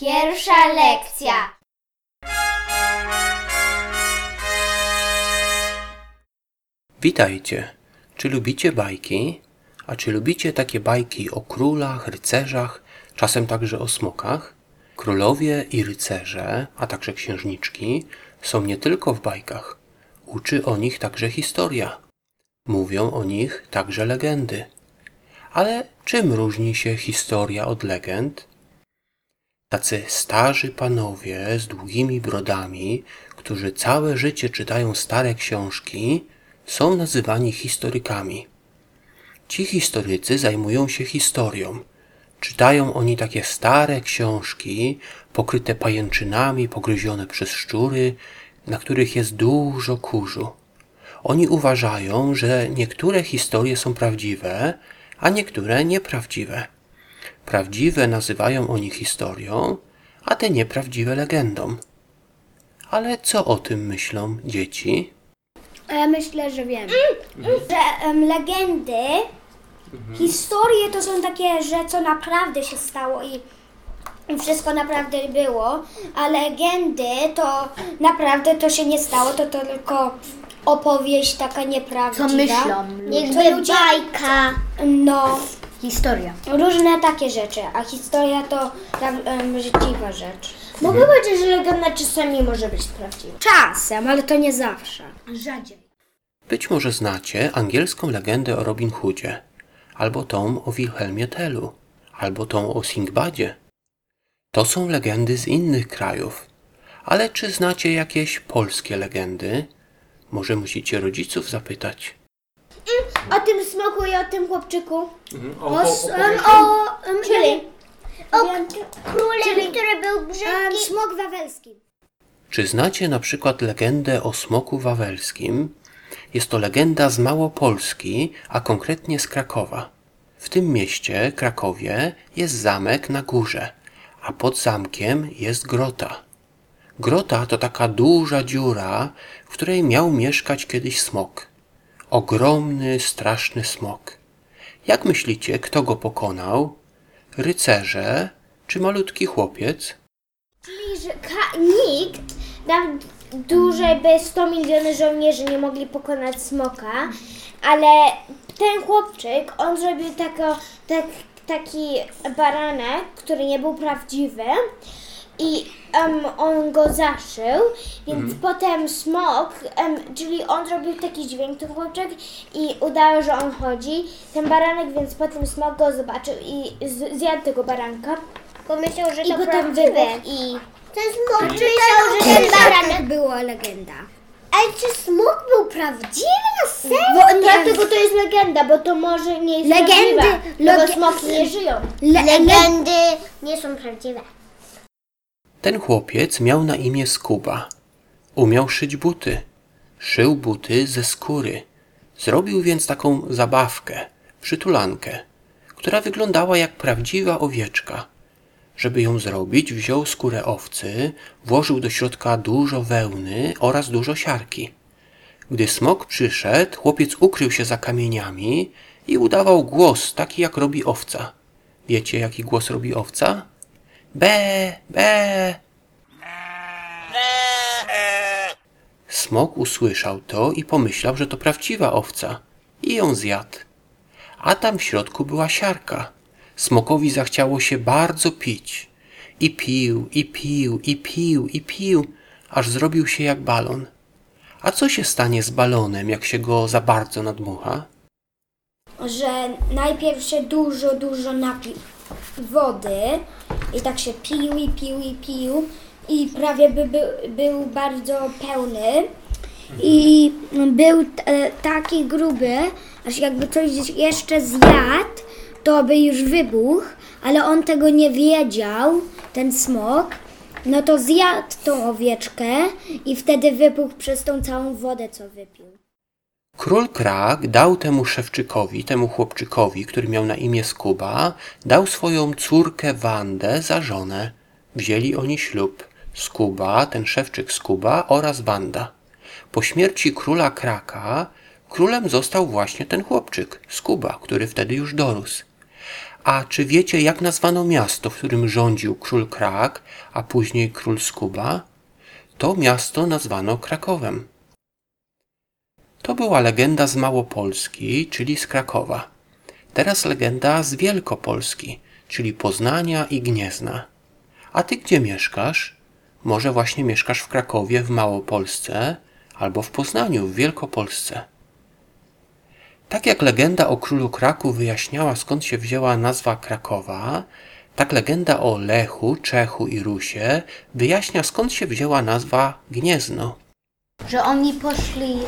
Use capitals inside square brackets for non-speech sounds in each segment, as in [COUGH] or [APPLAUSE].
Pierwsza lekcja. Witajcie. Czy lubicie bajki? A czy lubicie takie bajki o królach, rycerzach, czasem także o smokach? Królowie i rycerze, a także księżniczki są nie tylko w bajkach. Uczy o nich także historia. Mówią o nich także legendy. Ale czym różni się historia od legend? Tacy starzy panowie z długimi brodami, którzy całe życie czytają stare książki, są nazywani historykami. Ci historycy zajmują się historią. Czytają oni takie stare książki, pokryte pajęczynami, pogryzione przez szczury, na których jest dużo kurzu. Oni uważają, że niektóre historie są prawdziwe, a niektóre nieprawdziwe. Prawdziwe nazywają oni historią, a te nieprawdziwe legendą. Ale co o tym myślą dzieci? Ja myślę, że wiem. Że em, legendy, historie to są takie, że co naprawdę się stało i wszystko naprawdę było, a legendy to naprawdę to się nie stało, to, to tylko opowieść taka nieprawdziwa. Co myślą ludzie, Bajka. no, Historia. różne takie rzeczy, a historia to em, życzliwa rzecz. Mogę powiedzieć, że legenda czasami może być prawdziwa. Czasem, ale to nie zawsze. Rzadziej. Być może znacie angielską legendę o Robin Hoodzie, albo tą o Wilhelmie Tellu, albo tą o Singbadzie. To są legendy z innych krajów. Ale czy znacie jakieś polskie legendy? Może musicie rodziców zapytać. O tym smoku i o tym chłopczyku. O, s- em, o, em, Czyli? O królem, który był em, brzydki. smok wawelski. Czy znacie na przykład legendę o smoku wawelskim? Jest to legenda z Małopolski, a konkretnie z Krakowa. W tym mieście, Krakowie, jest zamek na górze, a pod zamkiem jest grota. Grota to taka duża dziura, w której miał mieszkać kiedyś smok. Ogromny, straszny smok. Jak myślicie, kto go pokonał? Rycerze czy malutki chłopiec? Czyli, nikt, nawet dłużej by 100 miliony żołnierzy nie mogli pokonać smoka, ale ten chłopczyk, on zrobił tako, tak, taki baranek, który nie był prawdziwy i em, on go zaszył, więc potem smok, em, czyli on zrobił taki dźwięk, ten chłopczyk i udało, że on chodzi, ten baranek, więc potem smok go zobaczył i z- zjadł tego baranka. Pomyślał, że I to potem prawdziwe. wybuchł i... Ten smok myślał, że ten baranek... była legenda. Ale czy smok był prawdziwy na serio? Bo, dlatego to jest legenda, bo to może nie jest Legendy- prawdziwe, no bo lege- smoki nie żyją. Legendy nie są prawdziwe. Ten chłopiec miał na imię Skuba. Umiał szyć buty. Szył buty ze skóry. Zrobił więc taką zabawkę, przytulankę, która wyglądała jak prawdziwa owieczka. Żeby ją zrobić, wziął skórę owcy, włożył do środka dużo wełny oraz dużo siarki. Gdy smok przyszedł, chłopiec ukrył się za kamieniami i udawał głos taki, jak robi owca. Wiecie, jaki głos robi owca? Be, be. Smok usłyszał to i pomyślał, że to prawdziwa owca i ją zjadł. A tam w środku była siarka. Smokowi zachciało się bardzo pić. I pił, i pił, i pił, i pił, aż zrobił się jak balon. A co się stanie z balonem, jak się go za bardzo nadmucha? Że najpierw się dużo, dużo napił wody i tak się pił i pił i pił. I prawie by, by, był bardzo pełny. I był e, taki gruby, aż jakby coś jeszcze zjadł, to by już wybuchł, ale on tego nie wiedział, ten smok, no to zjadł tą owieczkę i wtedy wybuchł przez tą całą wodę, co wypił. Król Krak dał temu szewczykowi, temu chłopczykowi, który miał na imię Skuba, dał swoją córkę Wandę za żonę. Wzięli oni ślub. Skuba, ten szewczyk Skuba oraz Wanda. Po śmierci króla Kraka królem został właśnie ten chłopczyk, Skuba, który wtedy już dorósł. A czy wiecie, jak nazwano miasto, w którym rządził król Krak, a później król Skuba? To miasto nazwano Krakowem. To była legenda z Małopolski, czyli z Krakowa. Teraz legenda z Wielkopolski, czyli Poznania i Gniezna. A ty gdzie mieszkasz? Może właśnie mieszkasz w Krakowie w Małopolsce albo w Poznaniu w Wielkopolsce. Tak jak legenda o królu Kraku wyjaśniała skąd się wzięła nazwa Krakowa, tak legenda o Lechu, Czechu i Rusie wyjaśnia skąd się wzięła nazwa Gniezno. Że oni poszli,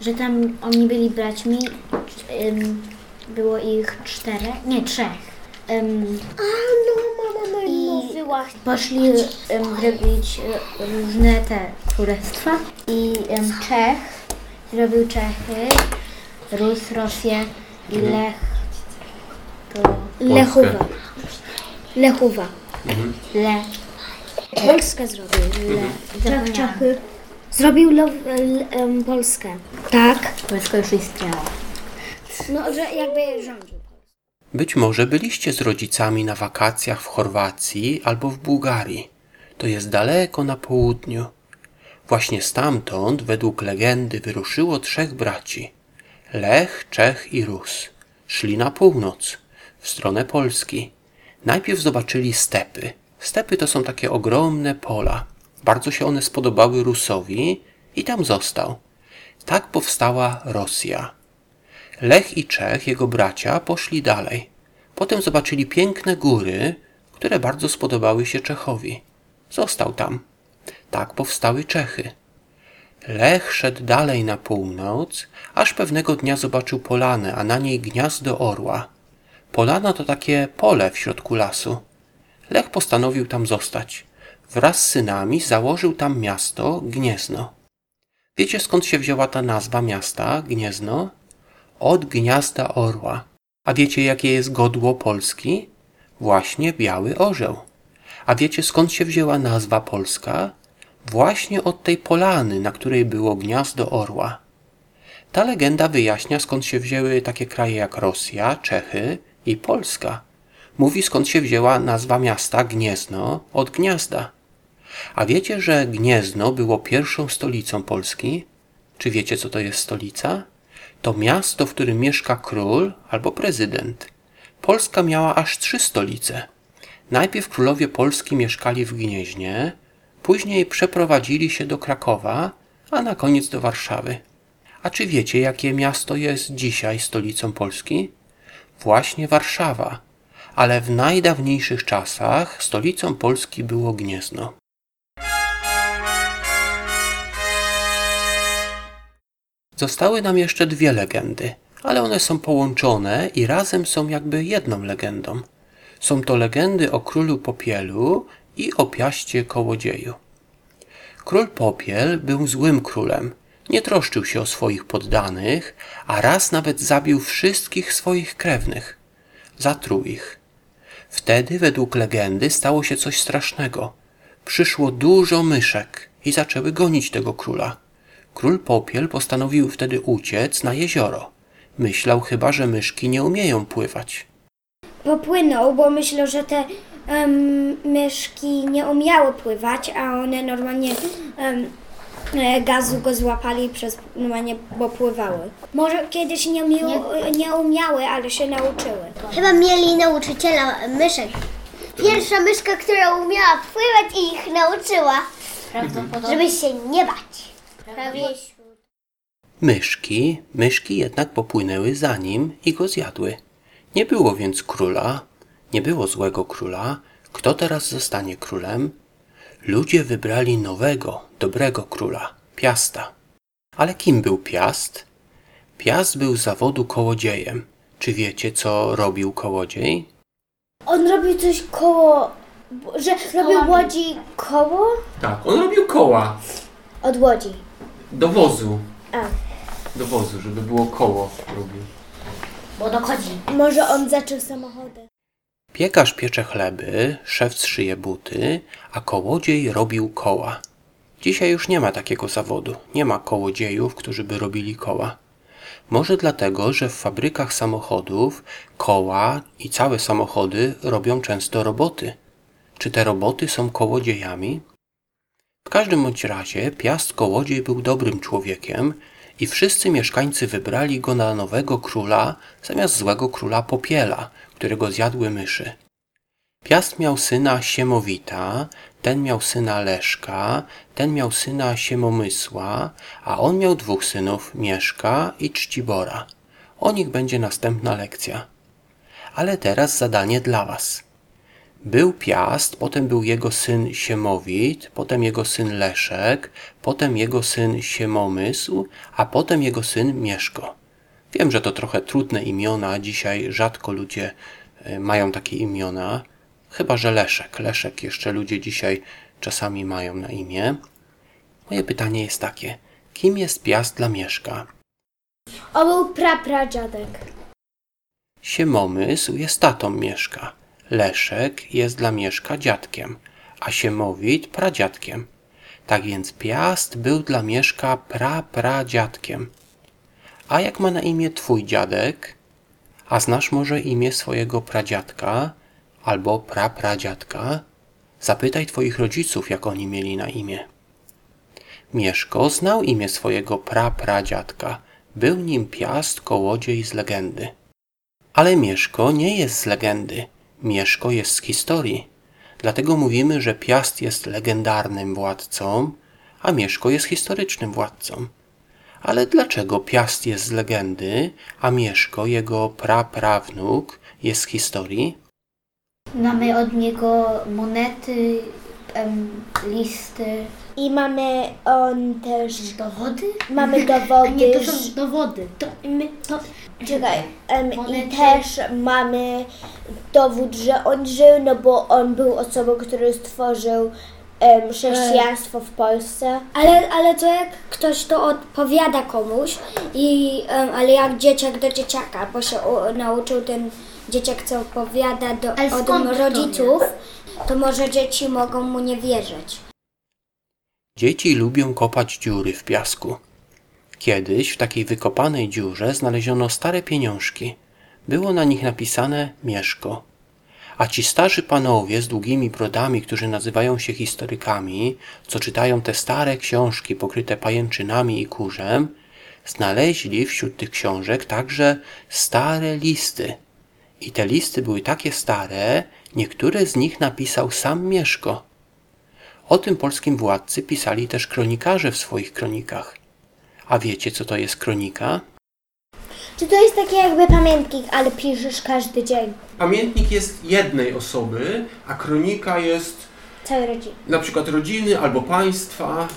że tam oni byli braćmi, em, było ich czterech, nie trzech. Em, A no, mama I mówiła. poszli em, robić e, różne te królestwa i em, Czech zrobił Czechy, Rus, Rosję i Lech to Lechowa. Lechowa. Le, Polskę zrobił. zapomniałam. Czechy. Zrobił lo, l, em, Polskę. Tak. Polska już istniała. No, że jakby rządził. Być może byliście z rodzicami na wakacjach w Chorwacji albo w Bułgarii. To jest daleko na południu. Właśnie stamtąd, według legendy, wyruszyło trzech braci. Lech, Czech i Rus. Szli na północ, w stronę Polski. Najpierw zobaczyli stepy. Stepy to są takie ogromne pola. Bardzo się one spodobały Rusowi i tam został. Tak powstała Rosja. Lech i Czech, jego bracia, poszli dalej. Potem zobaczyli piękne góry, które bardzo spodobały się Czechowi. Został tam. Tak powstały Czechy. Lech szedł dalej na północ, aż pewnego dnia zobaczył polanę, a na niej gniazdo orła. Polana to takie pole w środku lasu. Lech postanowił tam zostać. Wraz z synami założył tam miasto Gniezno. Wiecie skąd się wzięła ta nazwa miasta Gniezno? Od gniazda orła. A wiecie jakie jest godło Polski? Właśnie biały orzeł. A wiecie skąd się wzięła nazwa Polska? Właśnie od tej polany, na której było gniazdo orła. Ta legenda wyjaśnia skąd się wzięły takie kraje jak Rosja, Czechy i Polska. Mówi skąd się wzięła nazwa miasta Gniezno od gniazda. A wiecie, że Gniezno było pierwszą stolicą Polski? Czy wiecie, co to jest stolica? To miasto, w którym mieszka król albo prezydent. Polska miała aż trzy stolice. Najpierw królowie Polski mieszkali w Gnieźnie, później przeprowadzili się do Krakowa, a na koniec do Warszawy. A czy wiecie, jakie miasto jest dzisiaj stolicą Polski? Właśnie Warszawa, ale w najdawniejszych czasach stolicą Polski było Gniezno. Zostały nam jeszcze dwie legendy, ale one są połączone i razem są jakby jedną legendą. Są to legendy o królu Popielu i o piaście kołodzieju. Król Popiel był złym królem. Nie troszczył się o swoich poddanych, a raz nawet zabił wszystkich swoich krewnych. Zatruł ich. Wtedy, według legendy, stało się coś strasznego. Przyszło dużo myszek i zaczęły gonić tego króla. Król Popiel postanowił wtedy uciec na jezioro. Myślał chyba, że myszki nie umieją pływać. Popłynął, bo myślał, że te em, myszki nie umiały pływać, a one normalnie em, e, gazu go złapali przez normalnie, bo pływały. Może kiedyś nie, umiały, nie umiały, ale się nauczyły. Chyba mieli nauczyciela myszek. Pierwsza myszka, która umiała pływać i ich nauczyła, żeby się nie bać. Prawie Myszki, myszki jednak popłynęły za nim i go zjadły. Nie było więc króla, nie było złego króla. Kto teraz zostanie królem? Ludzie wybrali nowego, dobrego króla, Piasta. Ale kim był Piast? Piast był z zawodu kołodziejem. Czy wiecie, co robił kołodziej? On robił coś koło, że robił łodzi koło Tak, on robił koła od łodzi. do wozu. A. Do wozu, żeby było koło robił. Bo dochodzi. Może on zaczął samochodem. Piekarz piecze chleby, szewc szyje buty, a kołodziej robił koła. Dzisiaj już nie ma takiego zawodu. Nie ma kołodziejów, którzy by robili koła. Może dlatego, że w fabrykach samochodów koła i całe samochody robią często roboty. Czy te roboty są kołodziejami? W każdym bądź razie Piast Kołodziej był dobrym człowiekiem i wszyscy mieszkańcy wybrali go na nowego króla zamiast złego króla Popiela, którego zjadły myszy. Piast miał syna Siemowita, ten miał syna Leszka, ten miał syna Siemomysła, a on miał dwóch synów, Mieszka i Czcibora. O nich będzie następna lekcja. Ale teraz zadanie dla was. Był Piast, potem był jego syn Siemowit, potem jego syn Leszek, potem jego syn Siemomysł, a potem jego syn Mieszko. Wiem, że to trochę trudne imiona, dzisiaj rzadko ludzie e, mają takie imiona, chyba że Leszek. Leszek jeszcze ludzie dzisiaj czasami mają na imię. Moje pytanie jest takie: kim jest Piast dla Mieszka? On był prapradziadek. Siemomysł jest tatą Mieszka. Leszek jest dla Mieszka dziadkiem, a Siemowit pradziadkiem. Tak więc Piast był dla Mieszka prapradziadkiem. A jak ma na imię twój dziadek? A znasz może imię swojego pradziadka albo prapradziadka? Zapytaj twoich rodziców, jak oni mieli na imię. Mieszko znał imię swojego prapradziadka. Był nim Piast Kołodziej z legendy. Ale Mieszko nie jest z legendy. Mieszko jest z historii. Dlatego mówimy, że Piast jest legendarnym władcą, a Mieszko jest historycznym władcą. Ale dlaczego Piast jest z legendy, a Mieszko, jego praprawnuk, jest z historii? Mamy od niego monety, listy, I mamy on też. dowody? Mamy [LAUGHS] dowody. nie, to są dowody. To, my, to, Czekaj, em, i też mamy dowód, że on żył, no bo on był osobą, który stworzył em, chrześcijaństwo w Polsce. Ale, ale to jak ktoś to odpowiada komuś, i, em, ale jak dzieciak do dzieciaka, bo się u, nauczył ten dzieciak, co opowiada do, od skąd to rodziców, to może dzieci mogą mu nie wierzyć. Dzieci lubią kopać dziury w piasku. Kiedyś w takiej wykopanej dziurze znaleziono stare pieniążki. Było na nich napisane Mieszko. A ci starzy panowie z długimi brodami, którzy nazywają się historykami, co czytają te stare książki pokryte pajęczynami i kurzem, znaleźli wśród tych książek także stare listy. I te listy były takie stare, niektóre z nich napisał sam Mieszko. O tym polskim władcy pisali też kronikarze w swoich kronikach. A wiecie, co to jest kronika? Czy to jest takie jakby pamiętnik, ale piszesz każdy dzień? Pamiętnik jest jednej osoby, a kronika jest Całej rodziny. na przykład rodziny albo państwa.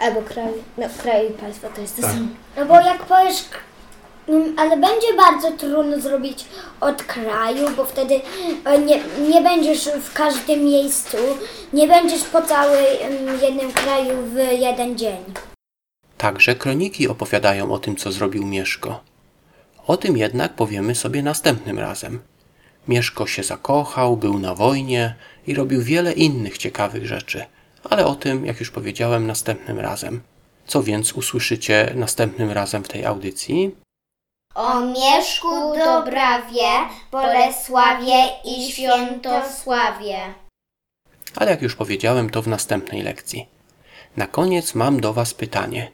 Albo kraju. No, kraju i państwo to jest to Tak. samo. No bo jak powiesz, ale będzie bardzo trudno zrobić od kraju, bo wtedy e, nie, nie będziesz w każdym miejscu, nie będziesz po całym em, jednym kraju w jeden dzień. Także kroniki opowiadają o tym, co zrobił Mieszko. O tym jednak powiemy sobie następnym razem. Mieszko się zakochał, był na wojnie i robił wiele innych ciekawych rzeczy, ale o tym, jak już powiedziałem, następnym razem. Co więc usłyszycie następnym razem w tej audycji? O Mieszku Dobrawie, Bolesławie i Świętosławie. Ale jak już powiedziałem, to w następnej lekcji. Na koniec mam do Was pytanie.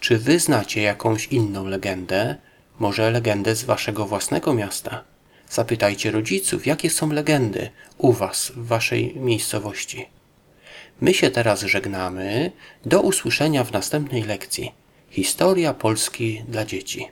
Czy Wy znacie jakąś inną legendę? Może legendę z Waszego własnego miasta? Zapytajcie rodziców, jakie są legendy u Was, w Waszej miejscowości. My się teraz żegnamy. Do usłyszenia w następnej lekcji. Historia Polski dla dzieci.